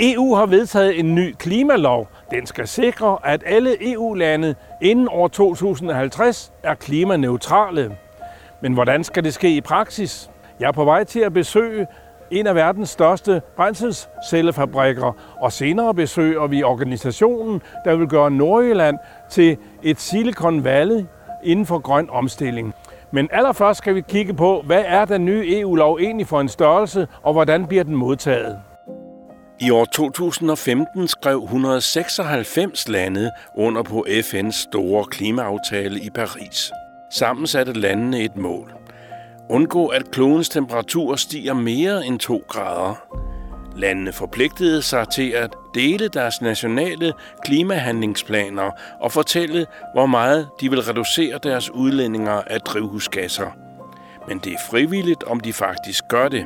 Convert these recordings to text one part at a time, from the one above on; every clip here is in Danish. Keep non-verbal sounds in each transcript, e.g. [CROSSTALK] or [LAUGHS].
EU har vedtaget en ny klimalov. Den skal sikre, at alle EU-lande inden år 2050 er klimaneutrale. Men hvordan skal det ske i praksis? Jeg er på vej til at besøge en af verdens største brændselscellefabrikker, og senere besøger vi organisationen, der vil gøre Nordjylland til et Silicon Valley inden for grøn omstilling. Men allerførst skal vi kigge på, hvad er den nye EU-lov egentlig for en størrelse, og hvordan bliver den modtaget? I år 2015 skrev 196 lande under på FN's store klimaaftale i Paris. Sammen satte landene et mål. Undgå, at klodens temperatur stiger mere end 2 grader. Landene forpligtede sig til at dele deres nationale klimahandlingsplaner og fortælle, hvor meget de vil reducere deres udledninger af drivhusgasser. Men det er frivilligt, om de faktisk gør det.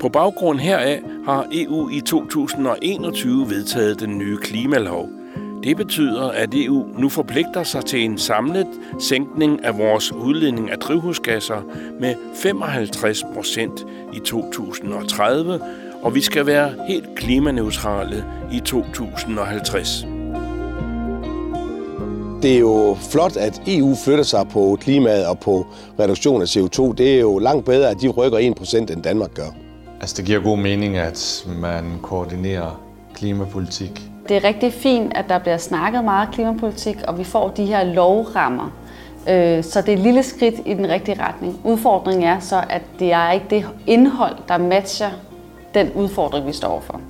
På baggrund heraf har EU i 2021 vedtaget den nye klimalov. Det betyder, at EU nu forpligter sig til en samlet sænkning af vores udledning af drivhusgasser med 55 procent i 2030, og vi skal være helt klimaneutrale i 2050. Det er jo flot, at EU flytter sig på klimaet og på reduktion af CO2. Det er jo langt bedre, at de rykker 1% end Danmark gør. Altså, det giver god mening, at man koordinerer klimapolitik. Det er rigtig fint, at der bliver snakket meget klimapolitik, og vi får de her lovrammer. Øh, så det er et lille skridt i den rigtige retning. Udfordringen er så, at det er ikke det indhold, der matcher den udfordring, vi står for.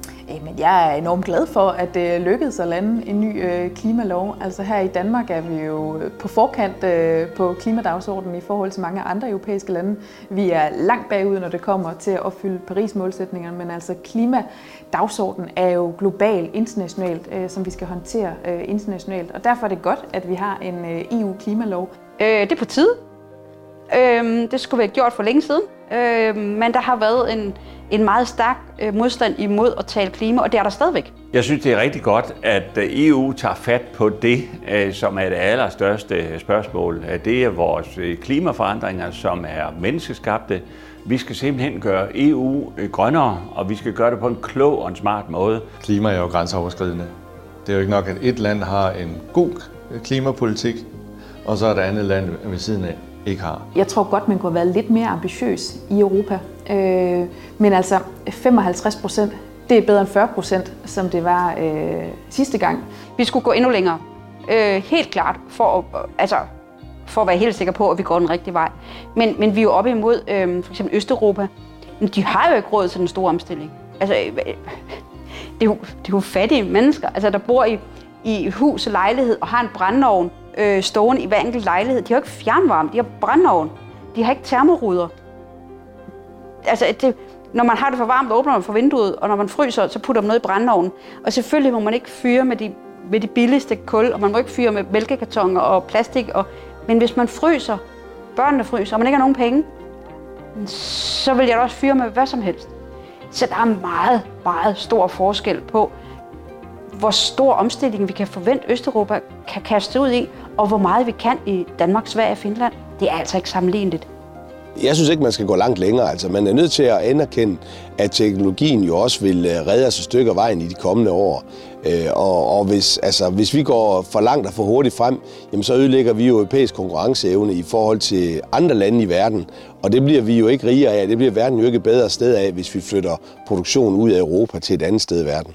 Men jeg er enormt glad for, at det lykkedes at lande en ny øh, klimalov. Altså her i Danmark er vi jo på forkant øh, på klimadagsordenen i forhold til mange andre europæiske lande. Vi er langt bagud, når det kommer til at opfylde Paris-målsætningerne, men altså klima klimadagsordenen er jo global, internationalt, øh, som vi skal håndtere øh, internationalt. Og derfor er det godt, at vi har en øh, EU-klimalov. Øh, det er på tide. Øh, det skulle vi have gjort for længe siden. Øh, men der har været en, en meget stærk øh, modstand imod at tale klima, og det er der stadigvæk. Jeg synes, det er rigtig godt, at EU tager fat på det, øh, som er det allerstørste spørgsmål. Det er vores klimaforandringer, som er menneskeskabte. Vi skal simpelthen gøre EU grønnere, og vi skal gøre det på en klog og en smart måde. Klima er jo grænseoverskridende. Det er jo ikke nok, at et land har en god klimapolitik, og så er der andet land ved siden af ikke har. Jeg tror godt, man kunne have været lidt mere ambitiøs i Europa. Øh, men altså 55 procent, det er bedre end 40 procent, som det var øh, sidste gang. Vi skulle gå endnu længere. Øh, helt klart, for at, altså, for at være helt sikker på, at vi går den rigtige vej. Men, men vi er jo oppe imod øh, for eksempel Østeuropa. Men de har jo ikke råd til den store omstilling. Altså, øh, øh det er jo, det er jo fattige mennesker, altså, der bor i, i hus og lejlighed og har en brændeovn, øh, stående i hver enkelt lejlighed. De har ikke fjernvarme, de har brændeovn. De har ikke termoruder. Altså, det, når man har det for varmt, åbner man for vinduet, og når man fryser, så putter man noget i brændeovnen. Og selvfølgelig må man ikke fyre med de, med de billigste kul, og man må ikke fyre med mælkekartoner og plastik. Og, men hvis man fryser, børnene fryser, og man ikke har nogen penge, så vil jeg da også fyre med hvad som helst. Så der er meget, meget stor forskel på, hvor stor omstilling vi kan forvente Østeuropa kan kaste ud i, og hvor meget vi kan i Danmark, Sverige og Finland. Det er altså ikke sammenligneligt. Jeg synes ikke, man skal gå langt længere. Altså, man er nødt til at anerkende, at teknologien jo også vil øh, redde os et stykke af vejen i de kommende år. Øh, og, og hvis, altså, hvis vi går for langt og for hurtigt frem, jamen, så ødelægger vi jo europæisk konkurrenceevne i forhold til andre lande i verden. Og det bliver vi jo ikke rigere af. Det bliver verden jo ikke et bedre sted af, hvis vi flytter produktion ud af Europa til et andet sted i verden.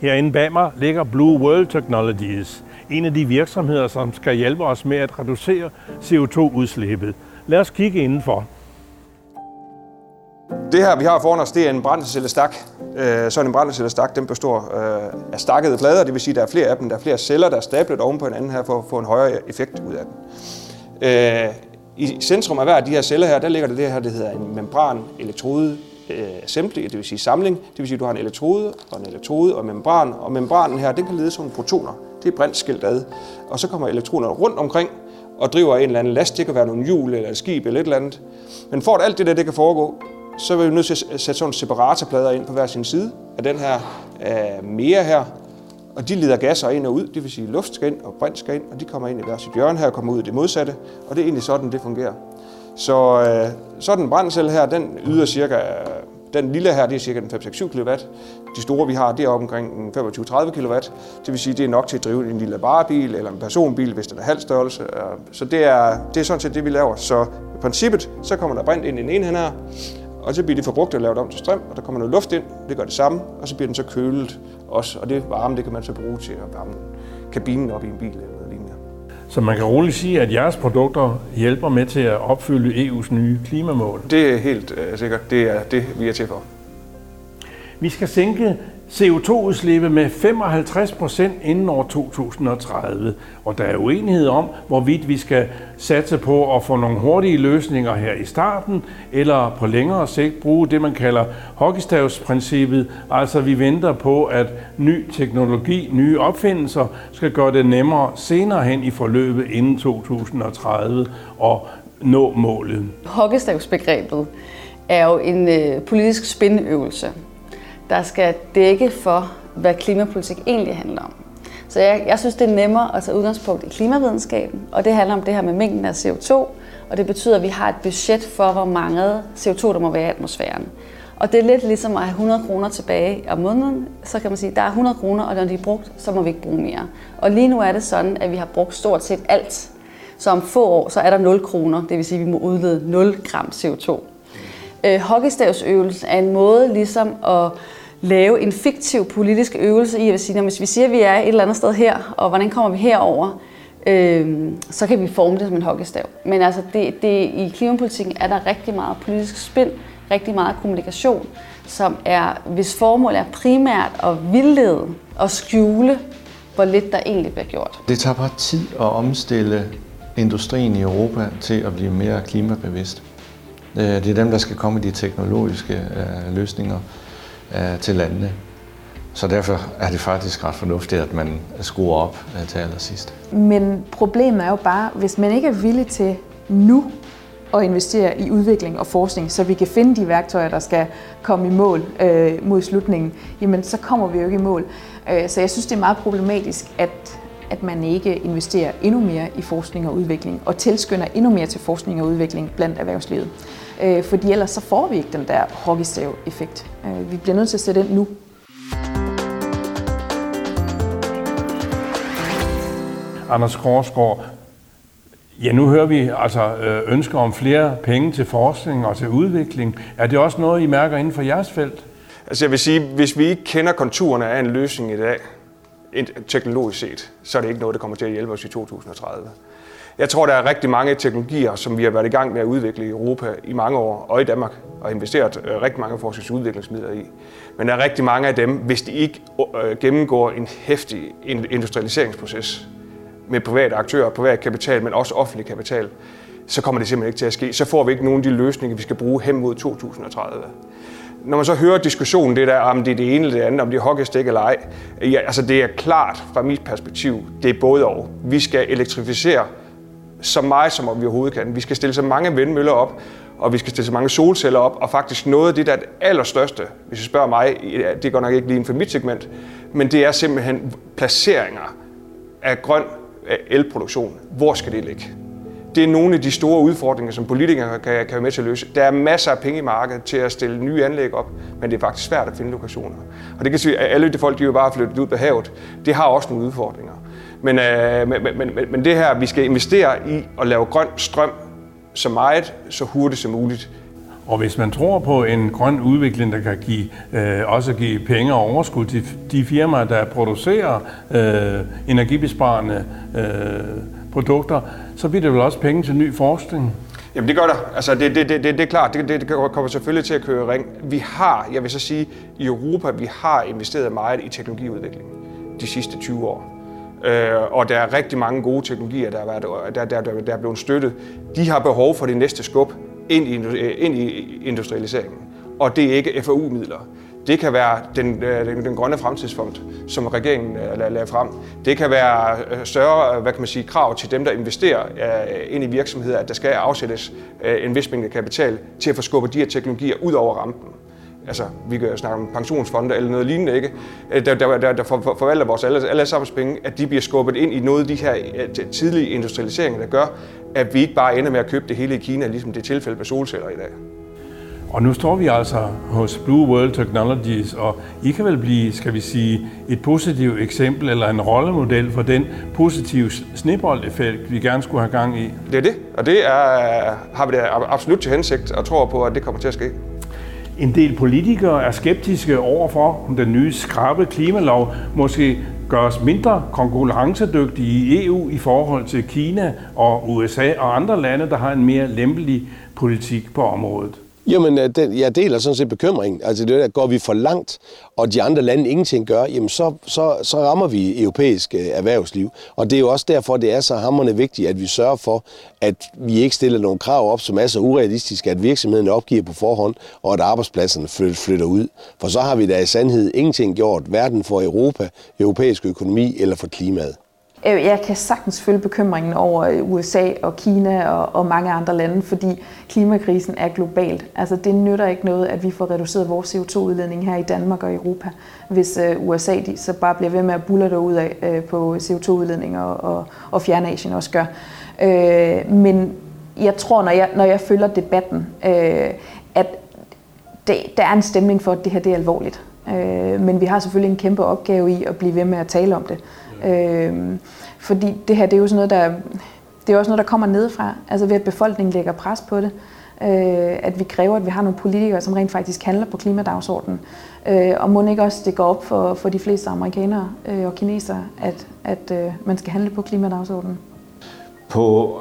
Herinde bag mig ligger Blue World Technologies, en af de virksomheder, som skal hjælpe os med at reducere CO2-udslippet. Lad os kigge indenfor. Det her, vi har foran os, det er en brændselscellestak. Øh, sådan så en brændselscellestak, den består øh, af stakkede plader, det vil sige, at der er flere af dem, der er flere celler, der er stablet oven på hinanden her for at få en højere effekt ud af den. Øh, I centrum af hver af de her celler her, der ligger der det her, det hedder en membran elektrode assembly, det vil sige samling. Det vil sige, at du har en elektrode og en elektrode og membran, og membranen her, den kan lede som protoner. Det er brintskilt ad. Og så kommer elektronerne rundt omkring og driver en eller anden last. Det kan være nogle hjul eller et skib eller et eller andet. Men for at alt det der det kan foregå, så er vi nødt til at sætte sådan separatorplader ind på hver sin side af den her øh, mere her. og de leder gasser ind og ud, det vil sige luft skal ind og brint skal ind, og de kommer ind i hver sit hjørne her og kommer ud i det modsatte, og det er egentlig sådan, det fungerer. Så øh, sådan en brændsel her, den yder cirka, den lille her, det er cirka 5-6-7 kW. De store, vi har, det er omkring 25-30 kW. Det vil sige, det er nok til at drive en lille varebil eller en personbil, hvis den er halv størrelse. Øh, så det er, det er sådan set det, vi laver. Så i princippet, så kommer der brint ind i den ene her, og så bliver det forbrugt og lavet om til strøm, og der kommer noget luft ind, det gør det samme, og så bliver den så kølet også, og det varme, det kan man så bruge til at varme kabinen op i en bil eller. Så man kan roligt sige, at jeres produkter hjælper med til at opfylde EU's nye klimamål. Det er helt uh, sikkert, det er det, vi er til for. Vi skal sænke CO2-udslippet med 55 procent inden år 2030, og der er uenighed om, hvorvidt vi skal satse på at få nogle hurtige løsninger her i starten, eller på længere sigt bruge det, man kalder hockeystavsprincippet, altså vi venter på, at ny teknologi, nye opfindelser skal gøre det nemmere senere hen i forløbet inden 2030 og nå målet. Hockeystavsbegrebet er jo en øh, politisk spinøvelse, der skal dække for, hvad klimapolitik egentlig handler om. Så jeg, jeg synes, det er nemmere at tage udgangspunkt i klimavidenskaben, og det handler om det her med mængden af CO2, og det betyder, at vi har et budget for, hvor mange CO2 der må være i atmosfæren. Og det er lidt ligesom at have 100 kroner tilbage om måneden. Så kan man sige, at der er 100 kroner, og når de er brugt, så må vi ikke bruge mere. Og lige nu er det sådan, at vi har brugt stort set alt. Så om få år, så er der 0 kroner, det vil sige, at vi må udlede 0 gram CO2. Øh, hockeystavsøvelsen er en måde ligesom at lave en fiktiv politisk øvelse i at sige, at hvis vi siger, at vi er et eller andet sted her, og hvordan kommer vi herover, øh, så kan vi forme det som en hockeystav. Men altså, det, det, i klimapolitikken er der rigtig meget politisk spil, rigtig meget kommunikation, som er, hvis formål er primært at vildlede og skjule, hvor lidt der egentlig bliver gjort. Det tager bare tid at omstille industrien i Europa til at blive mere klimabevidst. Øh, det er dem, der skal komme med de teknologiske øh, løsninger øh, til landene. Så derfor er det faktisk ret fornuftigt, at man skruer op øh, til allersidst. Men problemet er jo bare, hvis man ikke er villig til nu at investere i udvikling og forskning, så vi kan finde de værktøjer, der skal komme i mål øh, mod slutningen, jamen så kommer vi jo ikke i mål. Øh, så jeg synes, det er meget problematisk, at, at man ikke investerer endnu mere i forskning og udvikling, og tilskynder endnu mere til forskning og udvikling blandt erhvervslivet. Øh, fordi ellers så får vi ikke den der hockeystav-effekt. Øh, vi bliver nødt til at sætte ind nu. Anders Korsgaard, ja nu hører vi altså øh, ønsker om flere penge til forskning og til udvikling. Er det også noget, I mærker inden for jeres felt? Altså jeg vil sige, hvis vi ikke kender konturerne af en løsning i dag, teknologisk set, så er det ikke noget, der kommer til at hjælpe os i 2030. Jeg tror, der er rigtig mange teknologier, som vi har været i gang med at udvikle i Europa i mange år, og i Danmark, og investeret øh, rigtig mange forskningsudviklingsmidler i. Men der er rigtig mange af dem, hvis de ikke øh, gennemgår en hæftig industrialiseringsproces med private aktører, privat kapital, men også offentlig kapital, så kommer det simpelthen ikke til at ske. Så får vi ikke nogen af de løsninger, vi skal bruge hen mod 2030 når man så hører diskussionen, det der, om det er det ene eller det andet, om det er hockeystik eller ej, ja, altså det er klart fra mit perspektiv, det er både og. Vi skal elektrificere så meget, som vi overhovedet kan. Vi skal stille så mange vindmøller op, og vi skal stille så mange solceller op, og faktisk noget af det, der er det allerstørste, hvis du spørger mig, det går nok ikke lige inden for mit segment, men det er simpelthen placeringer af grøn elproduktion. Hvor skal det ligge? Det er nogle af de store udfordringer, som politikere kan, kan være med til at løse. Der er masser af penge i markedet til at stille nye anlæg op, men det er faktisk svært at finde lokationer. Og det kan sige, at alle de folk, de jo bare flyttet ud på havet, det har også nogle udfordringer. Men, øh, men, men, men, men det her, vi skal investere i at lave grøn strøm så meget, så hurtigt som muligt. Og hvis man tror på en grøn udvikling, der kan give, øh, også give penge og overskud til de firmaer, der producerer øh, energibesparende øh, produkter, så bliver det vel også penge til ny forskning? Jamen det gør der. Altså det, det, det, det er klart, det, det, det kommer selvfølgelig til at køre ring. Vi har, jeg vil så sige, i Europa, vi har investeret meget i teknologiudvikling de sidste 20 år. Øh, og der er rigtig mange gode teknologier, der er, været, der, der, der, der er blevet støttet. De har behov for det næste skub ind i, øh, ind i industrialiseringen. Og det er ikke FAU-midler. Det kan være den, øh, den, den grønne fremtidsfond, som regeringen øh, lagde frem. Det kan være større hvad kan man sige, krav til dem, der investerer ind i virksomheder, at der skal afsættes en vis mængde kapital til at få skubbet de her teknologier ud over rampen. Altså, vi kan snakke om pensionsfonde eller noget lignende, ikke? Øh, der, der, der, der forvalter vores alle, alle sammen penge, at de bliver skubbet ind i noget af de her øh, tidlige industrialiseringer, der gør, at vi ikke bare ender med at købe det hele i Kina, ligesom det er tilfældet med solceller i dag. Og nu står vi altså hos Blue World Technologies, og I kan vel blive, skal vi sige, et positivt eksempel eller en rollemodel for den positive sneboldeffekt, vi gerne skulle have gang i. Det er det, og det er, har vi det absolut til hensigt og tror på, at det kommer til at ske. En del politikere er skeptiske overfor, om den nye skrabe klimalov måske gør os mindre konkurrencedygtige i EU i forhold til Kina og USA og andre lande, der har en mere lempelig politik på området. Jamen, øh, den, jeg deler sådan set bekymringen. Altså, det der, går vi for langt, og de andre lande ingenting gør, jamen så, så, så rammer vi europæisk øh, erhvervsliv. Og det er jo også derfor, det er så hammerne vigtigt, at vi sørger for, at vi ikke stiller nogle krav op, som er så urealistiske, at virksomheden opgiver på forhånd, og at arbejdspladserne flytter ud. For så har vi da i sandhed ingenting gjort, hverken for Europa, europæisk økonomi eller for klimaet. Øh, jeg kan sagtens følge bekymringen over øh, USA og Kina og, og mange andre lande, fordi klimakrisen er globalt. Altså det nytter ikke noget, at vi får reduceret vores CO2-udledning her i Danmark og Europa, hvis øh, USA de så bare bliver ved med at bulle ud af øh, på CO2-udledning og, og, og Fjernasien også gør. Øh, men jeg tror, når jeg, når jeg følger debatten, øh, at det, der er en stemning for, at det her det er alvorligt. Øh, men vi har selvfølgelig en kæmpe opgave i at blive ved med at tale om det. Øh, fordi det her, det er jo sådan noget, der, det er også noget, der kommer nedefra. Altså ved at befolkningen lægger pres på det. Øh, at vi kræver, at vi har nogle politikere, som rent faktisk handler på klimadagsordenen. Øh, og må ikke også det går op for, for de fleste amerikanere øh, og kinesere, at, at øh, man skal handle på klimadagsordenen? På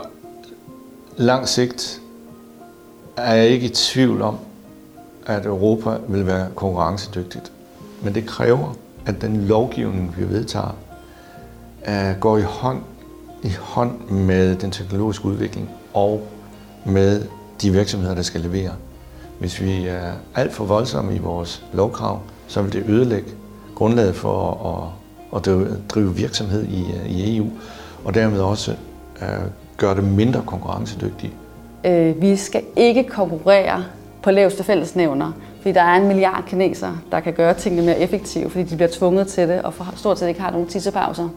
lang sigt er jeg ikke i tvivl om, at Europa vil være konkurrencedygtigt. Men det kræver, at den lovgivning, vi vedtager, øh, går i hånd i hånd med den teknologiske udvikling og med de virksomheder, der skal levere. Hvis vi er alt for voldsomme i vores lovkrav, så vil det ødelægge grundlaget for at, at drive, drive virksomhed i, øh, i EU, og dermed også øh, gøre det mindre konkurrencedygtigt. Øh, vi skal ikke konkurrere på laveste fællesnævner, fordi der er en milliard kinesere, der kan gøre tingene mere effektive, fordi de bliver tvunget til det, og for, stort set ikke har nogen tissepauser.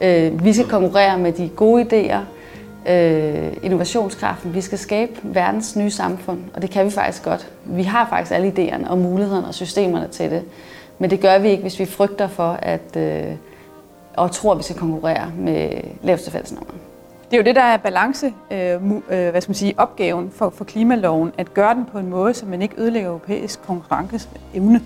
Øh, vi skal konkurrere med de gode idéer, øh, innovationskraften. Vi skal skabe verdens nye samfund, og det kan vi faktisk godt. Vi har faktisk alle idéerne og mulighederne og systemerne til det. Men det gør vi ikke, hvis vi frygter for at øh, og tror, at vi skal konkurrere med laveste fællesnummer. Det er jo det, der er balance, øh, øh, hvad skal man sige, opgaven for, for klimaloven, at gøre den på en måde, så man ikke ødelægger europæisk konkurrenceevne.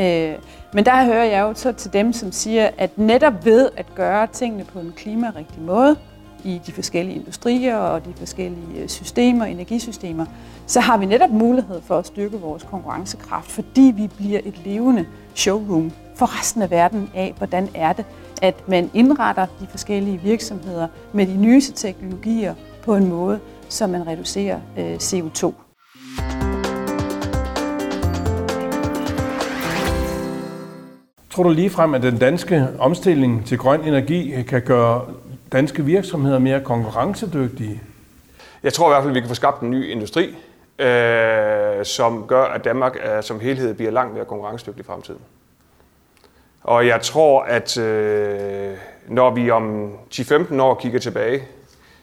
Øh, men der hører jeg jo så til dem, som siger, at netop ved at gøre tingene på en klimarigtig måde, i de forskellige industrier og de forskellige øh, systemer, energisystemer, så har vi netop mulighed for at styrke vores konkurrencekraft, fordi vi bliver et levende showroom for resten af verden af, hvordan er det, at man indretter de forskellige virksomheder med de nyeste teknologier på en måde, så man reducerer øh, CO2. Tror du ligefrem, at den danske omstilling til grøn energi kan gøre danske virksomheder mere konkurrencedygtige? Jeg tror i hvert fald, at vi kan få skabt en ny industri, øh, som gør, at Danmark er, som helhed bliver langt mere konkurrencedygtig i fremtiden. Og jeg tror, at øh, når vi om 10-15 år kigger tilbage,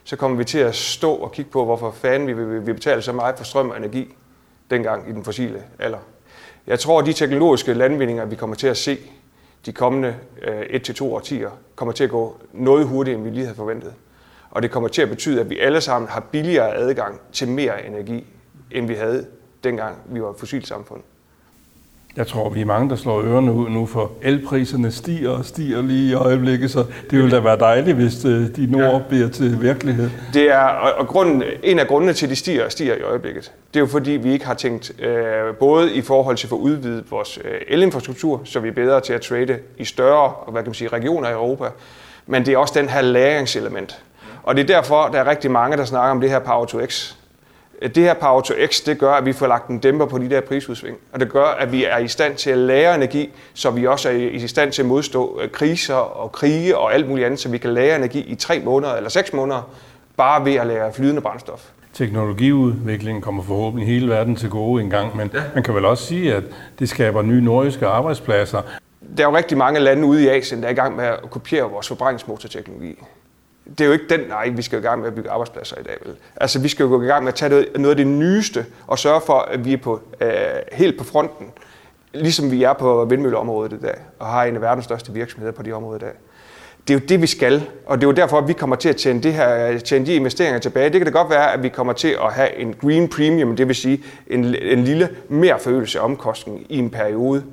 så kommer vi til at stå og kigge på, hvorfor fanden vi vi betalte så meget for strøm og energi dengang i den fossile alder. Jeg tror, at de teknologiske landvindinger, vi kommer til at se de kommende øh, 1-2 årtier kommer til at gå noget hurtigere, end vi lige havde forventet. Og det kommer til at betyde, at vi alle sammen har billigere adgang til mere energi, end vi havde dengang vi var et fossilt samfund. Jeg tror, vi er mange, der slår ørerne ud nu, for elpriserne stiger og stiger lige i øjeblikket, så det ville da være dejligt, hvis øh, de ord ja. bliver til virkelighed. Det er, og grunden, en af grundene til, at de stiger og stiger i øjeblikket, det er jo fordi, vi ikke har tænkt øh, både i forhold til at få udvidet vores øh, elinfrastruktur, så vi er bedre til at trade i større hvad kan man sige, regioner i Europa, men det er også den her læringselement. Og det er derfor, der er rigtig mange, der snakker om det her Power to X det her Power to X, det gør, at vi får lagt en dæmper på de der prisudsving. Og det gør, at vi er i stand til at lære energi, så vi også er i stand til at modstå øh, kriser og krige og alt muligt andet, så vi kan lære energi i tre måneder eller seks måneder, bare ved at lære flydende brændstof. teknologiudviklingen kommer forhåbentlig hele verden til gode engang, men ja. man kan vel også sige, at det skaber nye nordiske arbejdspladser. Der er jo rigtig mange lande ude i Asien, der er i gang med at kopiere vores forbrændingsmotorteknologi det er jo ikke den, nej, vi skal i gang med at bygge arbejdspladser i dag. Vel? Altså, vi skal jo gå i gang med at tage noget, af det nyeste og sørge for, at vi er på, øh, helt på fronten, ligesom vi er på vindmølleområdet i dag, og har en af verdens største virksomheder på de områder i dag. Det er jo det, vi skal, og det er jo derfor, at vi kommer til at tjene, det her, tjene de investeringer tilbage. Det kan det godt være, at vi kommer til at have en green premium, det vil sige en, en lille mere forøgelse af omkostningen i en periode.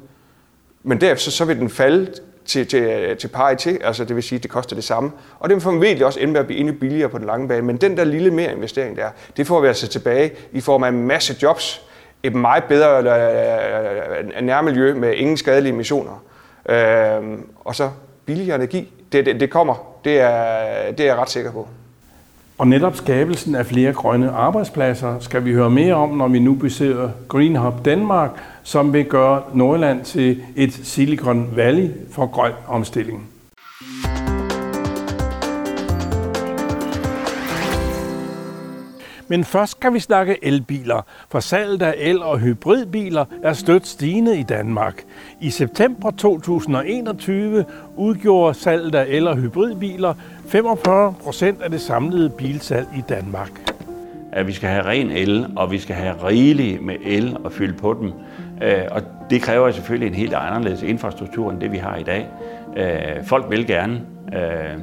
Men derefter så vil den falde til, til, til paritet, altså det vil sige, at det koster det samme. Og det vil formentlig også ende med at blive endnu billigere på den lange bane. Men den der lille mere investering der, det får vi altså tilbage i form af en masse jobs, et meget bedre øh, øh, øh, nærmiljø med ingen skadelige emissioner, øh, og så billigere energi. Det, det, det kommer, det er, det er jeg ret sikker på. Og netop skabelsen af flere grønne arbejdspladser skal vi høre mere om, når vi nu besøger Green Hub Danmark, som vil gøre Nordland til et Silicon Valley for grøn omstilling. Men først skal vi snakke elbiler, for salget af el- og hybridbiler er stødt stigende i Danmark. I september 2021 udgjorde salget af el- og hybridbiler 45 procent af det samlede bilsalg i Danmark. At vi skal have ren el, og vi skal have rigeligt med el at fylde på dem. Øh, og det kræver selvfølgelig en helt anderledes infrastruktur end det, vi har i dag. Øh, folk vil gerne. Øh,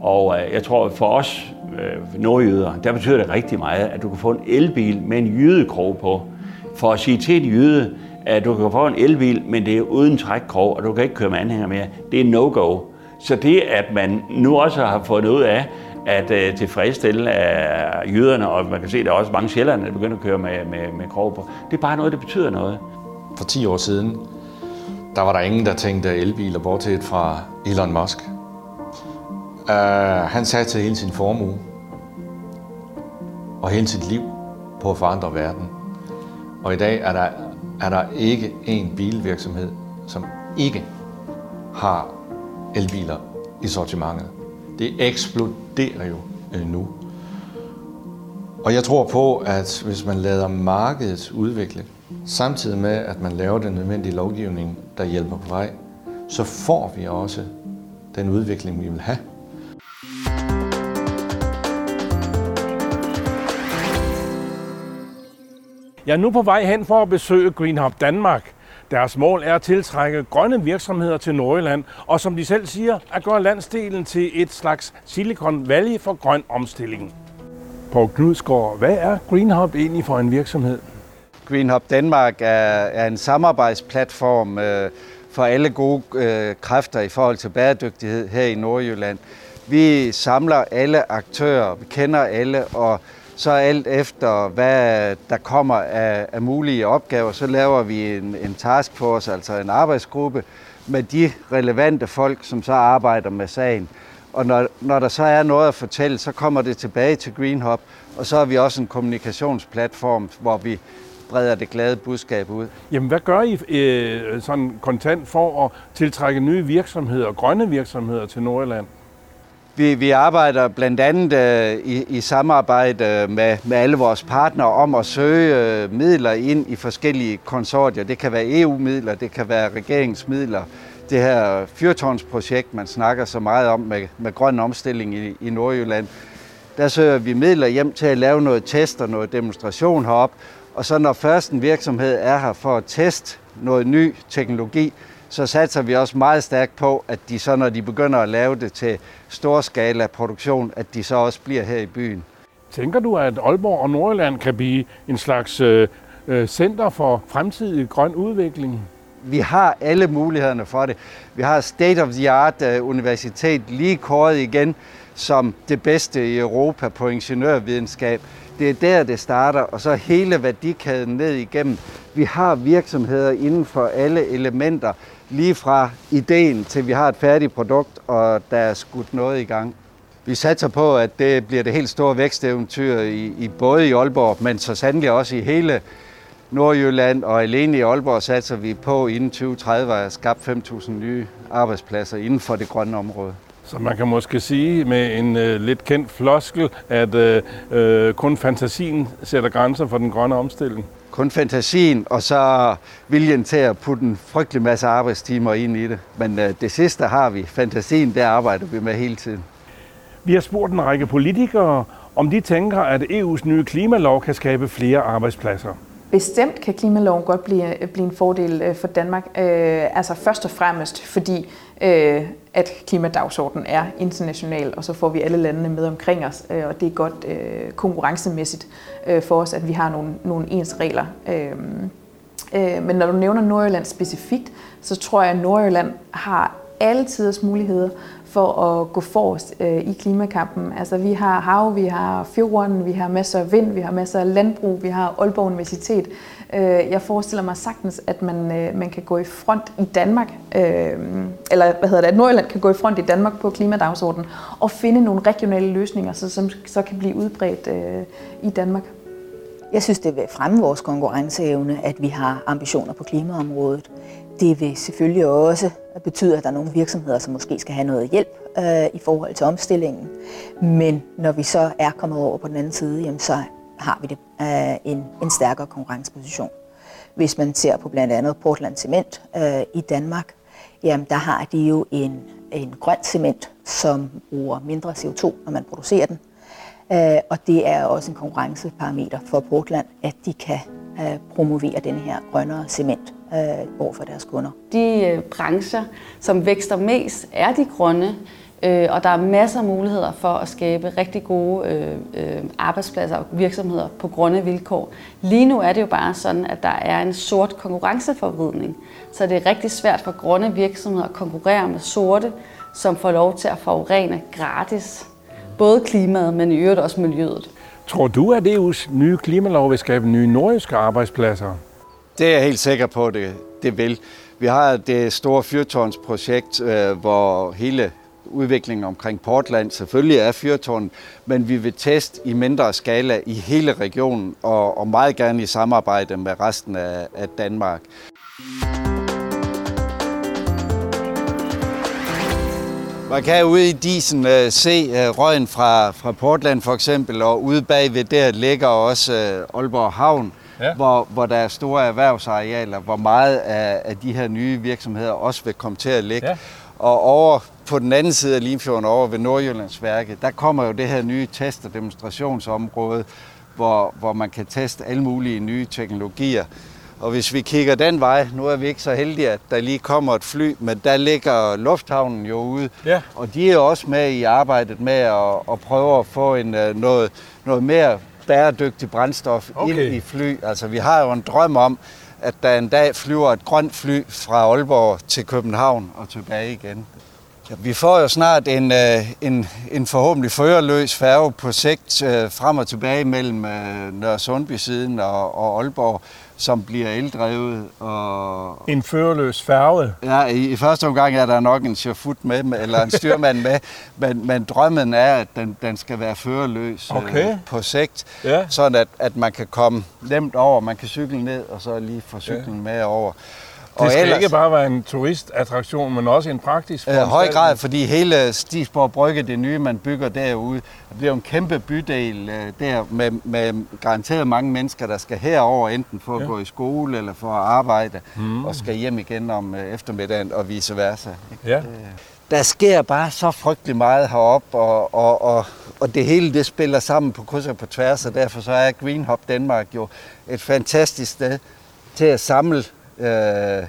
og øh, jeg tror, for os øh, nordjyder, der betyder det rigtig meget, at du kan få en elbil med en jydekrog på. For at sige til en jyde, at du kan få en elbil, men det er uden trækkrog, og du kan ikke køre med anhænger mere, det er no-go. Så det, at man nu også har fundet ud af, at øh, tilfredsstille af jyderne, og man kan se, at der er også mange sjælderne, der begynder at køre med, med, med krog på. Det er bare noget, der betyder noget. For 10 år siden, der var der ingen, der tænkte elbiler, bortset fra Elon Musk. Uh, han satte hele sin formue og hele sit liv på at forandre verden. Og i dag er der, er der ikke en bilvirksomhed, som ikke har elbiler i sortimentet. Det eksploderer jo øh, nu. Og jeg tror på, at hvis man lader markedet udvikle, samtidig med at man laver den nødvendige lovgivning, der hjælper på vej, så får vi også den udvikling, vi vil have. Jeg er nu på vej hen for at besøge Green Hub Danmark, deres mål er at tiltrække grønne virksomheder til Nordjylland, og som de selv siger, at gøre landsdelen til et slags Silicon Valley for grøn omstilling. På Knudsgaard, hvad er Green Hub egentlig for en virksomhed? Green Hub Danmark er, er en samarbejdsplatform øh, for alle gode øh, kræfter i forhold til bæredygtighed her i Nordjylland. Vi samler alle aktører, vi kender alle, og så alt efter, hvad der kommer af, af mulige opgaver, så laver vi en, en taskforce, altså en arbejdsgruppe, med de relevante folk, som så arbejder med sagen. Og når, når der så er noget at fortælle, så kommer det tilbage til Green Hub, og så har vi også en kommunikationsplatform, hvor vi breder det glade budskab ud. Jamen, hvad gør I øh, sådan kontant for at tiltrække nye virksomheder, grønne virksomheder til Nordjylland? Vi, vi arbejder blandt andet øh, i, i samarbejde med, med alle vores partnere om at søge øh, midler ind i forskellige konsortier. Det kan være EU-midler, det kan være regeringsmidler. Det her fyrtårnsprojekt, man snakker så meget om med, med grøn omstilling i, i Nordjylland, der søger vi midler hjem til at lave noget test og noget demonstration herop. Og så når først en virksomhed er her for at teste noget ny teknologi, så satser vi også meget stærkt på, at de så, når de begynder at lave det til storskala produktion, at de så også bliver her i byen. Tænker du, at Aalborg og Nordjylland kan blive en slags øh, øh center for fremtidig grøn udvikling? Vi har alle mulighederne for det. Vi har State of the Art øh, Universitet lige kåret igen som det bedste i Europa på ingeniørvidenskab. Det er der, det starter, og så hele værdikæden ned igennem. Vi har virksomheder inden for alle elementer, lige fra ideen til vi har et færdigt produkt, og der er skudt noget i gang. Vi satser på, at det bliver det helt store væksteventyr i, i både i Aalborg, men så sandelig også i hele Nordjylland, og alene i Aalborg satser vi på inden 2030 at skabe 5.000 nye arbejdspladser inden for det grønne område. Så man kan måske sige med en øh, lidt kendt floskel, at øh, øh, kun fantasien sætter grænser for den grønne omstilling. Kun fantasien, og så viljen til at putte en frygtelig masse arbejdstimer ind i det. Men øh, det sidste har vi. Fantasien, der arbejder vi med hele tiden. Vi har spurgt en række politikere, om de tænker, at EU's nye klimalov kan skabe flere arbejdspladser. Bestemt kan klimaloven godt blive, øh, blive en fordel øh, for Danmark. Øh, altså først og fremmest fordi, øh, at klimadagsordenen er international, og så får vi alle landene med omkring os, øh, og det er godt øh, konkurrencemæssigt øh, for os, at vi har nogle, nogle ens regler. Øh, øh, men når du nævner Nordjylland specifikt, så tror jeg, at Nordjylland har alle tiders muligheder for at gå forrest øh, i klimakampen. Altså vi har hav, vi har fjorden, vi har masser af vind, vi har masser af landbrug, vi har Aalborg Universitet. Øh, jeg forestiller mig sagtens, at man, øh, man kan gå i front i Danmark, øh, eller hvad hedder det, at Nordjylland kan gå i front i Danmark på klimadagsordenen og finde nogle regionale løsninger, så, som så kan blive udbredt øh, i Danmark. Jeg synes, det vil fremme vores konkurrenceevne, at vi har ambitioner på klimaområdet. Det vil selvfølgelig også betyde, at der er nogle virksomheder, som måske skal have noget hjælp øh, i forhold til omstillingen. Men når vi så er kommet over på den anden side, jamen, så har vi det, øh, en, en stærkere konkurrenceposition. Hvis man ser på blandt andet Portland Cement øh, i Danmark, jamen der har de jo en, en grøn cement, som bruger mindre CO2, når man producerer den. Øh, og det er også en konkurrenceparameter for Portland, at de kan øh, promovere den her grønnere cement øh, over for deres kunder. De øh, brancher, som vækster mest, er de grønne, og der er masser af muligheder for at skabe rigtig gode arbejdspladser og virksomheder på grønne vilkår. Lige nu er det jo bare sådan, at der er en sort konkurrenceforvridning, så det er rigtig svært for grønne virksomheder at konkurrere med sorte, som får lov til at forurene gratis. Både klimaet, men i øvrigt også miljøet. Tror du, at EU's nye klimalov vil skabe nye nordiske arbejdspladser? Det er jeg helt sikker på, at det, det vil. Vi har det store fyrtårnsprojekt, øh, hvor hele udviklingen omkring Portland selvfølgelig er fyrtårn, men vi vil teste i mindre skala i hele regionen og, og meget gerne i samarbejde med resten af, af Danmark. Man kan ude i disen uh, se uh, røgen fra, fra Portland for eksempel, og ude bagved der ligger også uh, Aalborg Havn, ja. hvor, hvor der er store erhvervsarealer, hvor meget af, af de her nye virksomheder også vil komme til at ligge. Ja. Og over på den anden side af Limfjorden, over ved Nordjyllandsværket, der kommer jo det her nye test- og demonstrationsområde, hvor, hvor man kan teste alle mulige nye teknologier. Og hvis vi kigger den vej, nu er vi ikke så heldige, at der lige kommer et fly, men der ligger lufthavnen jo ude. Ja. Og de er også med i arbejdet med at, at prøve at få en, øh, noget, noget mere bæredygtigt brændstof okay. ind i fly. Altså vi har jo en drøm om, at der en dag flyver et grønt fly fra Aalborg til København og tilbage igen. Ja, vi får jo snart en, øh, en, en forhåbentlig førerløs færge på sigt øh, frem og tilbage mellem Nørre Sundby-siden og, og Aalborg som bliver eldrevet. Og... En førerløs færge? Ja, i, i første omgang er der nok en chauffeur med, eller en styrmand med, [LAUGHS] men, men drømmen er, at den, den skal være førerløs øh, okay. øh, på sigt, ja. sådan at, at man kan komme nemt over, man kan cykle ned, og så lige få cyklen ja. med over. Det skal ellers, ikke bare være en turistattraktion, men også en praktisk I høj grad, fordi hele Stisborg Brygge, det nye, man bygger derude, det bliver en kæmpe bydel øh, der med, med garanteret mange mennesker, der skal herover enten for at ja. gå i skole eller for at arbejde, mm. og skal hjem igen om øh, eftermiddagen og vice versa. Ja. Øh, der sker bare så frygtelig meget heroppe, og, og, og, og det hele det spiller sammen på kryds og på tværs, og derfor så er Green Hub Danmark jo et fantastisk sted til at samle øh,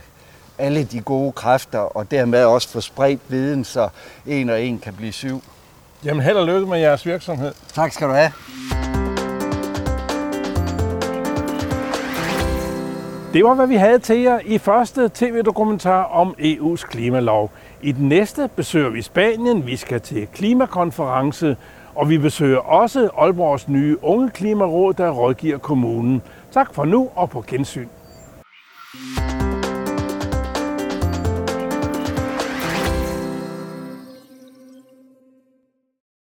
alle de gode kræfter, og dermed også få spredt viden, så en og en kan blive syv. Jamen held og lykke med jeres virksomhed. Tak skal du have. Det var, hvad vi havde til jer i første tv-dokumentar om EU's klimalov. I den næste besøger vi Spanien, vi skal til klimakonference, og vi besøger også Aalborgs nye unge klimaråd, der rådgiver kommunen. Tak for nu og på gensyn. Thank you.